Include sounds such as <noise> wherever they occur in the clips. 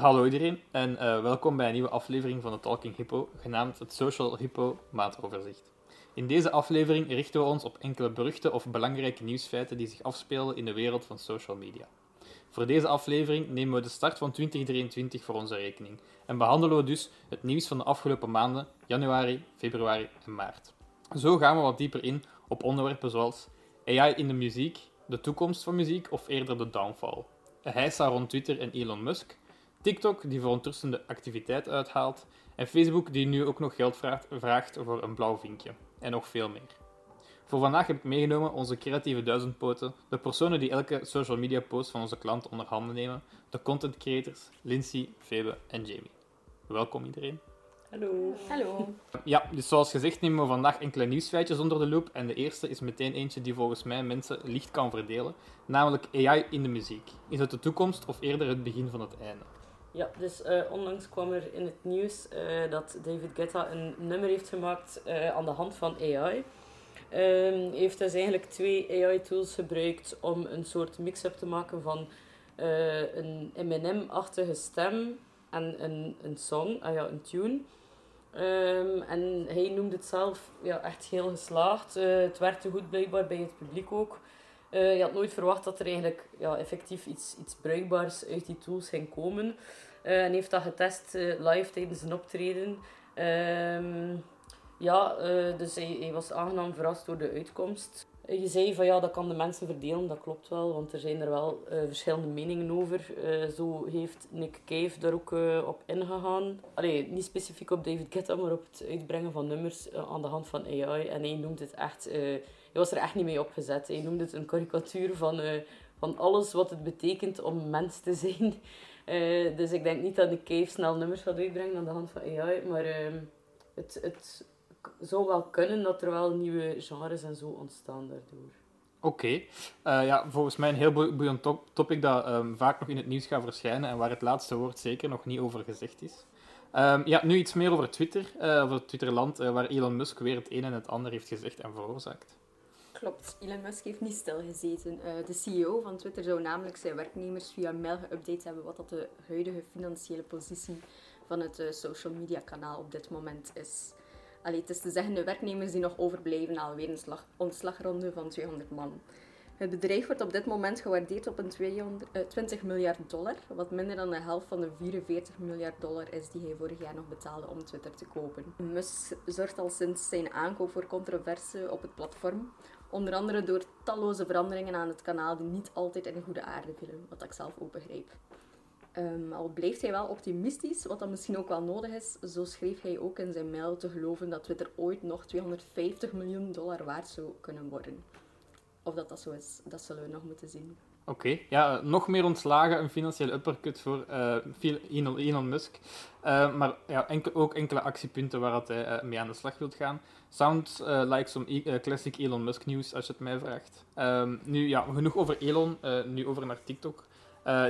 Hallo iedereen en uh, welkom bij een nieuwe aflevering van de Talking Hippo, genaamd het Social Hippo Maandoverzicht. In deze aflevering richten we ons op enkele beruchte of belangrijke nieuwsfeiten die zich afspelen in de wereld van social media. Voor deze aflevering nemen we de start van 2023 voor onze rekening en behandelen we dus het nieuws van de afgelopen maanden, januari, februari en maart. Zo gaan we wat dieper in op onderwerpen zoals AI in de muziek, de toekomst van muziek of eerder de downfall, heisa rond Twitter en Elon Musk, TikTok die verontrustende activiteit uithaalt en Facebook die nu ook nog geld vraagt, vraagt voor een blauw vinkje en nog veel meer. Voor vandaag heb ik meegenomen onze creatieve duizendpoten, de personen die elke social media post van onze klant onder handen nemen, de content creators Lindsay, Febe en Jamie. Welkom iedereen. Hallo. Hallo. Ja, dus zoals gezegd nemen we vandaag enkele nieuwsfeitjes onder de loep en de eerste is meteen eentje die volgens mij mensen licht kan verdelen, namelijk AI in de muziek. Is het de toekomst of eerder het begin van het einde? Ja, dus uh, onlangs kwam er in het nieuws uh, dat David Guetta een nummer heeft gemaakt uh, aan de hand van AI. Um, heeft dus eigenlijk twee AI-tools gebruikt om een soort mix-up te maken van een Eminem-achtige stem en een, een song, ah ja, een tune. Um, en hij noemde het zelf ja, echt heel geslaagd. het werkte goed blijkbaar bij het publiek ook. Uh, je had nooit verwacht dat er eigenlijk ja, effectief iets, iets bruikbaars uit die tools ging komen. Uh, en heeft dat getest uh, live tijdens een optreden. Ehm, ja, dus hij, hij, was aangenaam verrast door de uitkomst. Je zei van ja, dat kan de mensen verdelen, dat klopt wel, want er zijn er wel verschillende meningen over. zo heeft Nick Cave daar ook op ingegaan. Allee, niet specifiek op David Guetta, maar op het uitbrengen van nummers aan de hand van AI. En hij noemt het echt hij was er echt niet mee opgezet. Hij noemde het een karikatuur van, van alles wat het betekent om mens te zijn. <laughs> Dus ik denk niet dat de Cave snel nummers gaat uitbrengen aan de hand van AI. Maar uh, het, het zou wel kunnen dat er wel nieuwe genres en zo ontstaan daardoor. Oké. Okay. Uh, ja, volgens mij een heel boeiend top topic dat um, vaak nog in het nieuws gaat verschijnen en waar het laatste woord zeker nog niet over gezegd is. Um, ja, nu iets meer over Twitter, uh, over Twitterland, uh, waar Elon Musk weer het een en het ander heeft gezegd en veroorzaakt. Klopt, Elon Musk heeft niet stilgezeten. Uh, de CEO van Twitter zou namelijk zijn werknemers via mail geüpdate hebben wat dat de huidige financiële positie van het uh, social media kanaal op dit moment is. Allee, het is te zeggen de werknemers die nog overblijven na alweer een slag, ontslagronde van 200 man. Het bedrijf wordt op dit moment gewaardeerd op een 200, uh, 20 miljard dollar, wat minder dan de helft van de 44 miljard dollar is die hij vorig jaar nog betaalde om Twitter te kopen. Musk zorgt al sinds zijn aankoop voor controverse op het platform, Onder andere door talloze veranderingen aan het kanaal die niet altijd in goede aarde vielen, wat ik zelf ook begrijp. Um, al blijft hij wel optimistisch, wat dan misschien ook wel nodig is. Zo schreef hij ook in zijn mail te geloven dat Twitter ooit nog 250 miljoen dollar waard zou kunnen worden. Of dat dat zo is, dat zullen we nog moeten zien. Oké, ja, nog meer ontslagen, een financiële uppercut voor uh, Elon, Musk. Uh, maar ja, ook enkele actiepunten waar hij uh, mee aan de slag wilt gaan. Sounds like some classic Elon Musk nieuws, als je het mij vraagt. Um, nu, ja, genoeg over Elon, nu over naar TikTok.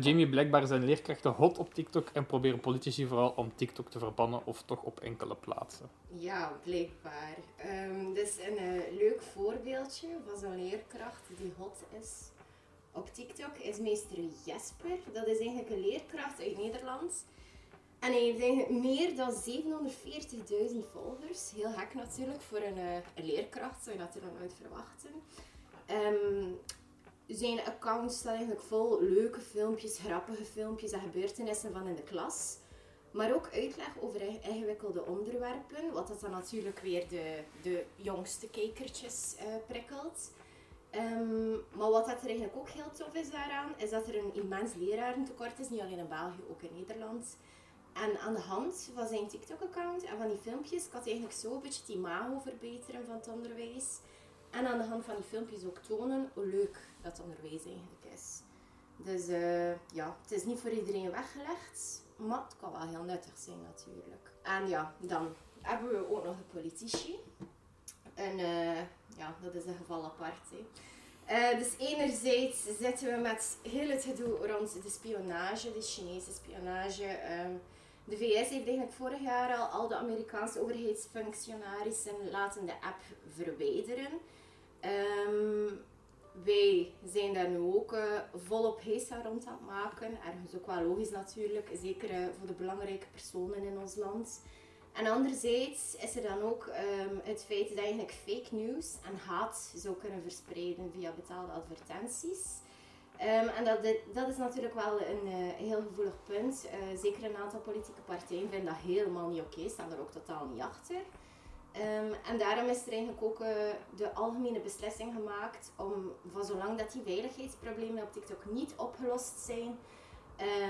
Jamie, blijkbaar zijn leerkrachten hot op TikTok en proberen politici vooral om TikTok te verbannen of toch op enkele plaatsen. Ja, blijkbaar. Um, een leuk voorbeeldje van zo'n leerkracht die hot is op TikTok is meester Jesper. Dat is eigenlijk een leerkracht uit Nederland. En hij heeft eigenlijk meer dan 740.000 volgers. Heel gek natuurlijk voor een, uh, een, leerkracht, zou je natuurlijk nooit verwachten. Um, zijn account staat eigenlijk vol leuke filmpjes, grappige filmpjes en gebeurtenissen van in de klas. Maar ook uitleg over ingewikkelde onderwerpen, wat dat dan natuurlijk weer de, de jongste kijkertjes uh, prikkelt. Um, maar wat dat er eigenlijk ook heel tof is daaraan, is dat er een immens lerarentekort is, niet alleen in België, ook in Nederland. En aan de hand van zijn TikTok-account en van die filmpjes kan hij eigenlijk zo een beetje het imago verbeteren van het onderwijs. En aan de hand van die filmpjes ook tonen hoe leuk dat onderwijs eigenlijk is. Dus uh, ja, het is niet voor iedereen weggelegd, maar het kan wel heel nuttig zijn natuurlijk. En ja, dan hebben we ook nog de politici. dat is een geval apart. Hè. dus enerzijds zitten we met heel het gedoe rond de spionage, de Chinese spionage. Ehm, de VS heeft eigenlijk vorig jaar al al de Amerikaanse overheidsfunctionarissen laten de app verwijderen. Um, wij zijn daar nu ook uh, volop heisa rond aan het maken. Ergens ook wel logisch natuurlijk, zeker uh, voor de belangrijke personen in ons land. En anderzijds is er dan ook um, het feit dat eigenlijk fake news en haat zou kunnen verspreiden via betaalde advertenties. Um, en dat, dat is natuurlijk wel een uh, heel gevoelig punt. zeker een aantal politieke partijen vinden dat helemaal niet oké, staan er ook totaal niet achter. Um, en daarom is er eigenlijk ook uh, de algemene beslissing gemaakt om, van zolang dat die veiligheidsproblemen op TikTok niet opgelost zijn,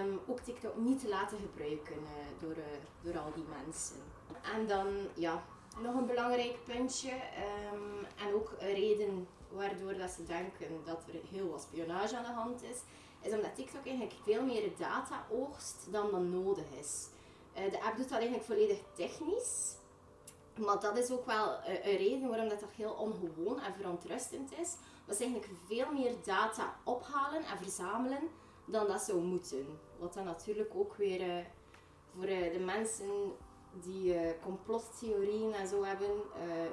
um, ook TikTok niet te laten gebruiken uh, door, uh, door al die mensen. En dan, ja, nog een belangrijk puntje, um, en ook een reden waardoor dat ze denken dat er heel wat spionage aan de hand is, is omdat TikTok eigenlijk veel meer data oogst dan dan nodig is. de app doet dat eigenlijk volledig technisch. Maar dat is ook wel eh, een reden waarom dat toch heel ongewoon en verontrustend is. Dat ze eigenlijk veel meer data ophalen en verzamelen dan dat zou moeten. Wat dan natuurlijk ook weer uh, voor uh, de mensen die uh, complottheorieën en zo hebben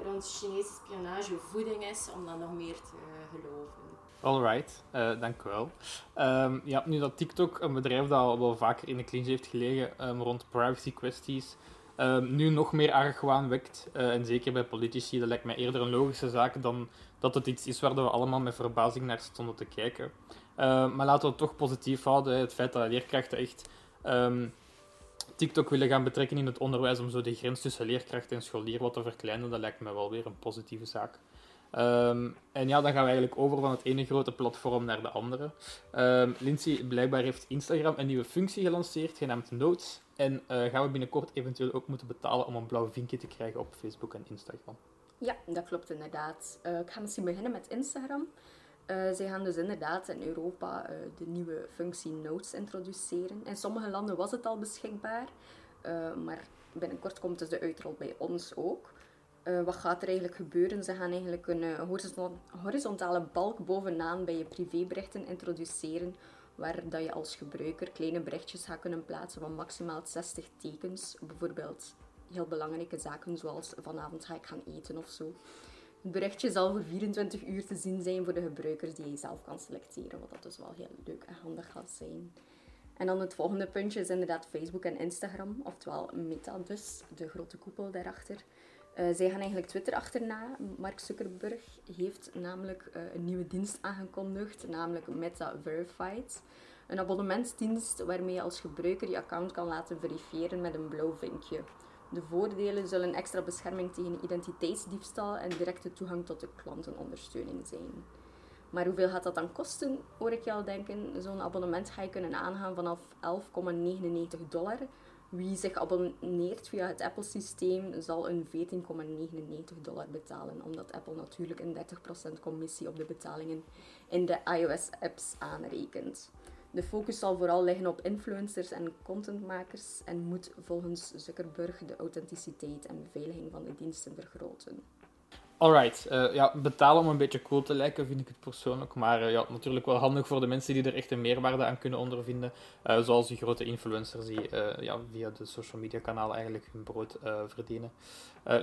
rond Chinese spionage voeding is om dan nog meer te geloven. Alright, uh, dank u wel. Um, ja, nu dat TikTok, een bedrijf dat al wel vaker in de clinch heeft gelegen um, rond privacy kwesties, Ehm, nu nog meer argwaan wekt. Uh, en zeker bij politici, dat lijkt mij eerder een logische zaak dan dat het iets is waar we allemaal met verbazing naar stonden te kijken. Uh, maar laten we het toch positief houden. Het feit dat leerkrachten echt um, TikTok willen gaan betrekken in het onderwijs om zo de grens tussen leerkracht en scholier wat te verkleinen, dat lijkt me wel weer een positieve zaak. Um, en ja, dan gaan we eigenlijk over van het ene grote platform naar de andere. Um, Lindsay, blijkbaar heeft Instagram een nieuwe functie gelanceerd, genaamd Notes. En uh, gaan we binnenkort eventueel ook moeten betalen om een blauw vinkje te krijgen op Facebook en Instagram. Ja, dat klopt inderdaad. Uh, ik ga misschien beginnen met Instagram. Uh, zij gaan dus inderdaad in Europa de nieuwe functie Notes introduceren. In sommige landen was het al beschikbaar, maar binnenkort komt dus de uitrol bij ons ook. Uh, wat gaat er eigenlijk gebeuren? Ze gaan eigenlijk een uh, horizontale balk bovenaan bij je privéberichten introduceren, waar dat je als gebruiker kleine berichtjes gaat kunnen plaatsen van maximaal 60 tekens. Bijvoorbeeld heel belangrijke zaken zoals vanavond ga ik gaan eten of zo. Het berichtje zal voor 24 uur te zien zijn voor de gebruikers die je zelf kan selecteren, wat dat dus wel heel leuk en handig gaat zijn. En dan het volgende puntje is inderdaad Facebook en Instagram, oftewel Meta dus, de grote koepel daarachter. Uh, zij gaan eigenlijk Twitter achterna. Mark Zuckerberg heeft namelijk uh, een nieuwe dienst aangekondigd, namelijk Meta Verified. Een abonnementsdienst waarmee je als gebruiker je account kan laten verifiëren met een blauw vinkje. De voordelen zullen extra bescherming tegen identiteitsdiefstal en directe toegang tot de klantenondersteuning zijn. Maar hoeveel gaat dat dan kosten, hoor ik jou denken. Zo'n abonnement ga je kunnen aangaan vanaf 11,99 dollar wie zich abonneert via het Apple-systeem zal een 14,99 dollar betalen, omdat Apple natuurlijk een 30% commissie op de betalingen in de iOS-apps aanrekent. De focus zal vooral liggen op influencers en contentmakers en moet volgens Zuckerberg de authenticiteit en beveiliging van de diensten vergroten. Alright, uh, ja, betalen om een beetje cool te lijken vind ik het persoonlijk, maar uh, ja, natuurlijk wel handig voor de mensen die er echt een meerwaarde aan kunnen ondervinden, uh, zoals die grote influencers die ja, via de social media kanalen eigenlijk hun brood verdienen.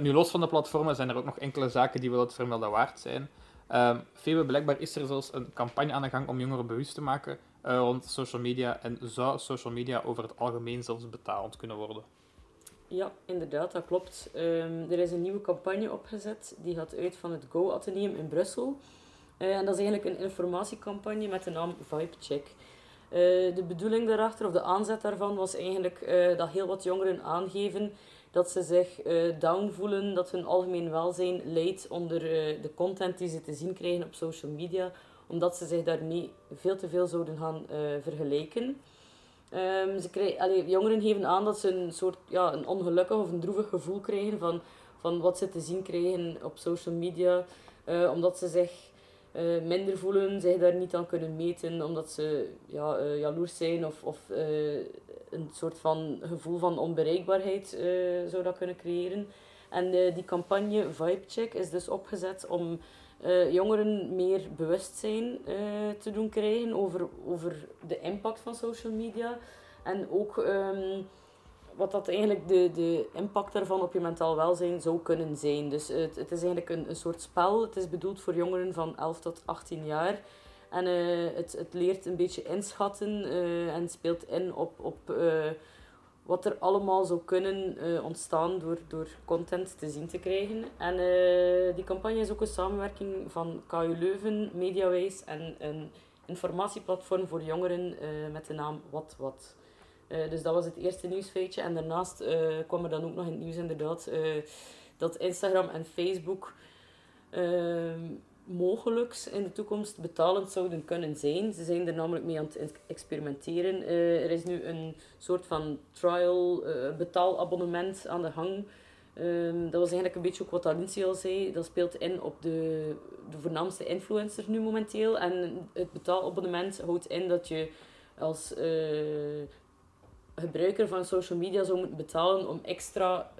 nu, los van de platformen zijn er ook nog enkele zaken die wel het vermelden waard zijn. Ehm, Febe, blijkbaar is er zelfs een campagne aan de gang om jongeren bewust te maken rond social media en zou social media over het algemeen zelfs betalend kunnen worden. Ja, inderdaad, dat klopt. Um, er is een nieuwe campagne opgezet. Die gaat uit van het Go Atheneum in Brussel. Uh, en dat is eigenlijk een informatiecampagne met de naam VibeCheck. Uh, de bedoeling daarachter, of de aanzet daarvan, was eigenlijk uh, dat heel wat jongeren aangeven dat ze zich down voelen, dat hun algemeen welzijn leidt onder de content die ze te zien krijgen op social media, omdat ze zich daarmee veel te veel zouden gaan vergelijken. Um, ze krijgen, allee, jongeren geven aan dat ze een soort ja, een ongelukkig of een droevig gevoel krijgen van, van wat ze te zien krijgen op social media. Uh, omdat ze zich uh, minder voelen, zich daar niet aan kunnen meten, omdat ze ja, uh, jaloers zijn of, of een soort van gevoel van onbereikbaarheid zou dat kunnen creëren. En die campagne Vibecheck is dus opgezet om eh, jongeren meer bewustzijn uh, te doen krijgen over, over de impact van social media. En ook ehm, wat dat eigenlijk de, de impact daarvan op je mentaal welzijn zou kunnen zijn. Dus het, het is eigenlijk een, een soort spel. Het is bedoeld voor jongeren van 11 tot 18 jaar. En het, het leert een beetje inschatten en speelt in op, op wat er allemaal zou kunnen uh, ontstaan door, door content te zien te krijgen. En uh, die campagne is ook een samenwerking van KU Leuven, Mediawijs en een informatieplatform voor jongeren uh, met de naam Wat Wat. dus dat was het eerste nieuwsfeitje. En daarnaast kwam er dan ook nog in het nieuws inderdaad dat Instagram en Facebook ehm, mogelijk in de toekomst betalend zouden kunnen zijn. Ze zijn er namelijk mee aan het experimenteren. Uh, er is nu een soort van trial uh, betaalabonnement aan de hang. Um, dat was eigenlijk een beetje ook wat Alicia al zei. Dat speelt in op de, de voornaamste influencers nu momenteel. En het betaalabonnement houdt in dat je als uh, gebruiker van social media zou moeten betalen om extra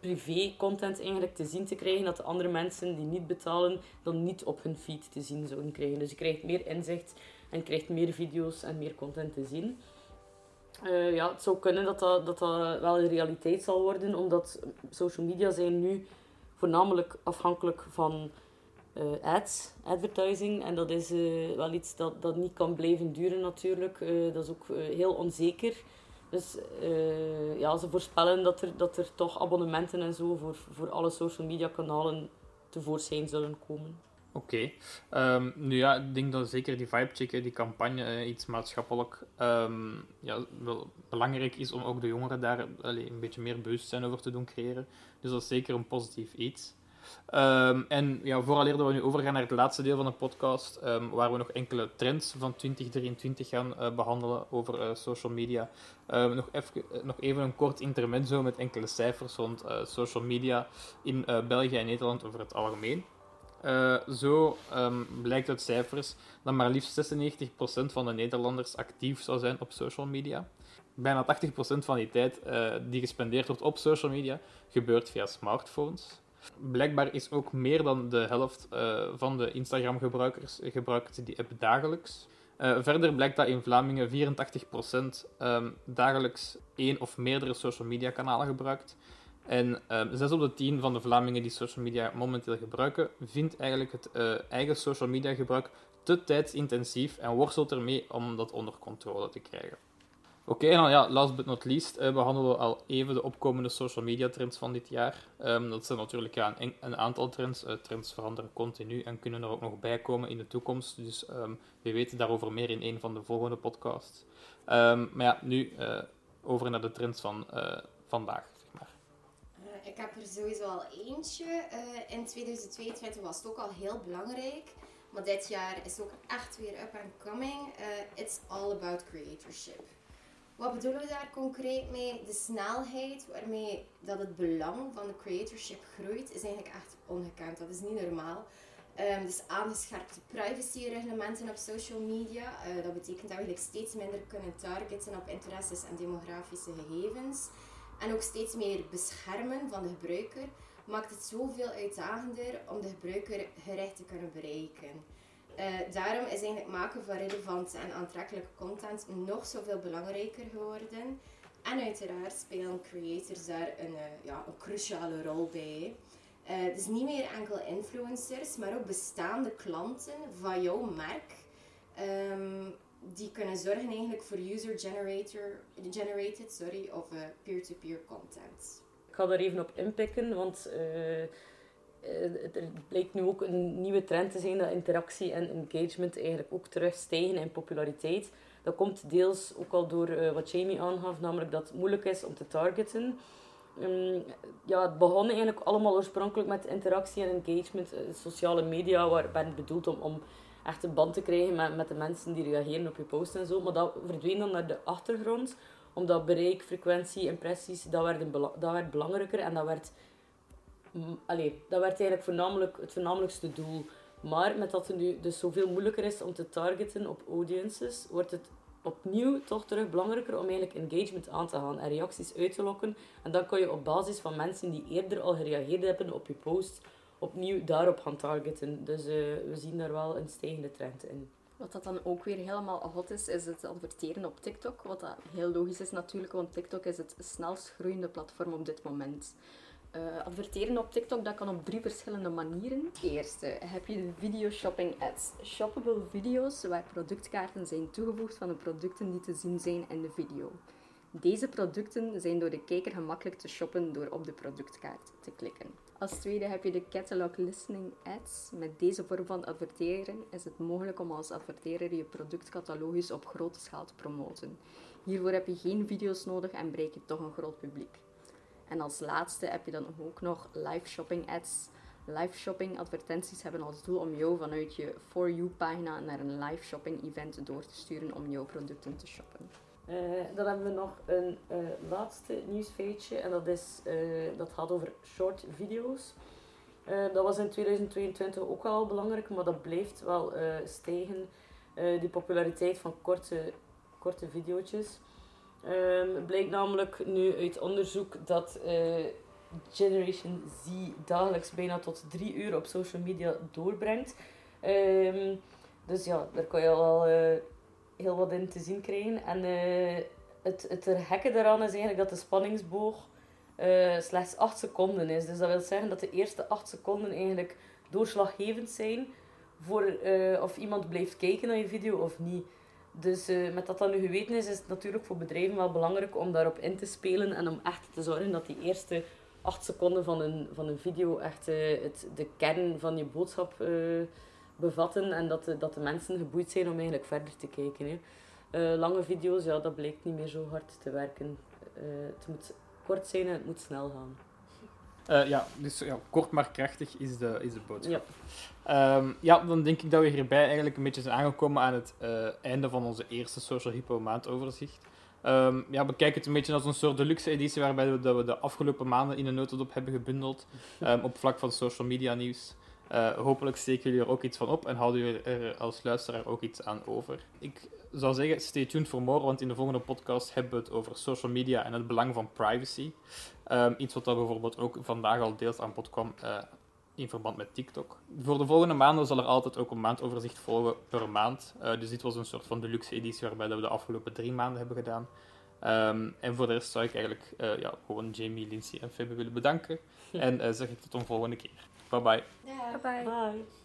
privé-content eigenlijk te zien te krijgen dat de andere mensen die niet betalen dan niet op hun feed te zien zouden krijgen. Dus je krijgt meer inzicht en krijgt meer video's en meer content te zien. Uh, ja, het zou kunnen dat dat, dat wel een realiteit zal worden, omdat social media zijn nu voornamelijk afhankelijk van uh, ads, advertising. En dat is uh, wel iets dat, dat niet kan blijven duren natuurlijk. dat is ook heel onzeker. Dus uh, ja, ze voorspellen dat er, dat er toch abonnementen en zo voor, voor alle social media kanalen tevoorschijn zullen komen. Oké. Ehm, nu ja, ik denk dat zeker die vibe check, die campagne, uh, iets maatschappelijk um, ja, wel belangrijk is om ook de jongeren daar allee, een beetje meer bewustzijn over te doen creëren. Dus dat is zeker een positief iets. Um, en ja, vooraleer we nu overgaan naar het laatste deel van de podcast, um, waar we nog enkele trends van 2023 gaan uh, behandelen over uh, social media. Um, nog, even, nog even een kort intermezzo met enkele cijfers rond social media in België en Nederland over het algemeen. zo blijkt uit cijfers dat maar liefst 96% van de Nederlanders actief zou zijn op social media. Bijna 80% van die tijd die gespendeerd wordt op social media gebeurt via smartphones. Blijkbaar is ook meer dan de helft uh, van de Instagram-gebruikers gebruikt die app dagelijks. Uh, verder blijkt dat in Vlamingen 84% um, ehm, dagelijks één of meerdere social media kanalen gebruikt. En um, ehm, 6 op de 10 van de Vlamingen die social media momenteel gebruiken, vindt eigenlijk het uh, eigen social media gebruik te tijdsintensief en worstelt ermee om dat onder controle te krijgen. Oké, okay, dan ja, last but not least uh, behandelen we al even de opkomende social media trends van dit jaar. Um, dat zijn natuurlijk ja, een, een aantal trends. Uh, trends veranderen continu en kunnen er ook nog bij komen in de toekomst. Dus um, we weten daarover meer in een van de volgende podcasts. Um, maar ja, nu uh, over naar de trends van vandaag. Zeg maar. ik heb er sowieso al eentje. in 2022 was het ook al heel belangrijk. Maar dit jaar is ook echt weer up and coming. it's all about creatorship. Wat bedoelen we daar concreet mee? De snelheid waarmee dat het belang van de creatorship groeit, is eigenlijk echt ongekend. Dat is niet normaal. Um, dus aangescherpte privacyreglementen op social media. Uh, dat betekent dat we steeds minder kunnen targeten op interesses en demografische gegevens. En ook steeds meer beschermen van de gebruiker maakt het zoveel uitdagender om de gebruiker gericht te kunnen bereiken. Uh, daarom is eigenlijk maken van relevante en aantrekkelijke content nog zoveel belangrijker geworden. En uiteraard spelen creators daar een, uh, ja, een cruciale rol bij. Uh, dus niet meer enkel influencers, maar ook bestaande klanten van jouw merk. Um, die kunnen zorgen eigenlijk voor user-generated sorry, of peer-to-peer -peer content. Ik ga daar even op inpikken, want er eh, blijkt nu ook een nieuwe trend te zijn dat interactie en engagement eigenlijk ook terug stijgen in populariteit. Dat komt deels ook al door uh, wat Jamie aangaf, namelijk dat het moeilijk is om te targeten. Um, ja, het begon eigenlijk allemaal oorspronkelijk met interactie en engagement, uh, sociale media, waar ben bedoeld om, om echt een band te krijgen met, met de mensen die reageren op je post en zo. Maar dat verdween dan naar de achtergrond, omdat bereik, frequentie, impressies, dat werd, dat werd belangrijker en dat werd allee, dat werd eigenlijk voornamelijk het voornamelijkste doel. Maar met dat het nu dus zoveel moeilijker is om te targeten op audiences, wordt het opnieuw toch terug belangrijker om eigenlijk engagement aan te gaan en reacties uit te lokken. En dan kan je op basis van mensen die eerder al gereageerd hebben op je post opnieuw daarop gaan targeten. Dus eh, we zien daar wel een stijgende trend in. Wat dat dan ook weer helemaal hot is, is het adverteren op TikTok. Wat dat heel logisch is natuurlijk, want TikTok is het snelst groeiende platform op dit moment. Uh, adverteren op TikTok dat kan op drie verschillende manieren. Eerste heb je de video shopping ads. Shoppable video's waar productkaarten zijn toegevoegd van de producten die te zien zijn in de video. Deze producten zijn door de kijker gemakkelijk te shoppen door op de productkaart te klikken. Als tweede heb je de catalog listening ads. Met deze vorm van adverteren is het mogelijk om als adverteerder je productcatalogus op grote schaal te promoten. Hiervoor heb je geen video's nodig en bereik je toch een groot publiek. En als laatste heb je dan ook nog live shopping ads. Live shopping advertenties hebben als doel om jou vanuit je For You pagina naar een live shopping event door te sturen om jouw producten te shoppen. Uh, dan hebben we nog een uh, laatste nieuwsfeitje en dat, is, uh, dat gaat over short video's. dat was in 2022 ook wel belangrijk, maar dat blijft wel stijgen, die populariteit van korte, korte video's. Um, blijkt namelijk nu uit onderzoek dat Generation Z dagelijks bijna tot 3 uur op social media doorbrengt. Um, dus ja, daar kan je al heel wat in te zien krijgen. En uh, het, het gekke daaraan is eigenlijk dat de spanningsboog slechts 8 seconden is. Dus dat wil zeggen dat de eerste 8 seconden eigenlijk doorslaggevend zijn voor of iemand blijft kijken naar je video of niet. Dus met dat dat nu geweten is, is het natuurlijk voor bedrijven wel belangrijk om daarop in te spelen en om echt te zorgen dat die eerste 8 seconden van een, van een video echt het, de kern van je boodschap bevatten en dat de, dat de mensen geboeid zijn om eigenlijk verder te kijken. Hè. Lange video's, ja, dat blijkt niet meer zo hard te werken. Het moet kort zijn en het moet snel gaan. Uh, ja, dus ja, kort maar krachtig is de, is de boodschap. Ja. Um, ja, dan denk ik dat we hierbij eigenlijk een beetje zijn aangekomen aan het einde van onze eerste Social Hippo maandoverzicht. Um, ja, bekijk het een beetje als een soort deluxe editie waarbij we, dat we de afgelopen maanden in een notendop hebben gebundeld um, <laughs> op vlak van social media nieuws. Uh, hopelijk steken jullie er ook iets van op en houden jullie er als luisteraar ook iets aan over. Ik zou zeggen, stay tuned for more, want in de volgende podcast hebben we het over social media en het belang van privacy. Um, iets wat dat bijvoorbeeld ook vandaag al deels aan bod kwam uh, in verband met TikTok. Voor de volgende maanden zal er altijd ook een maandoverzicht volgen per maand. Uh, dus dit was een soort van deluxe editie waarbij dat we de afgelopen drie maanden hebben gedaan. Um, en voor de rest zou ik eigenlijk ja, gewoon Jamie, Lindsay en Febe willen bedanken. en zeg ik tot een volgende keer. Bye bye. Yeah. Bye bye. Bye.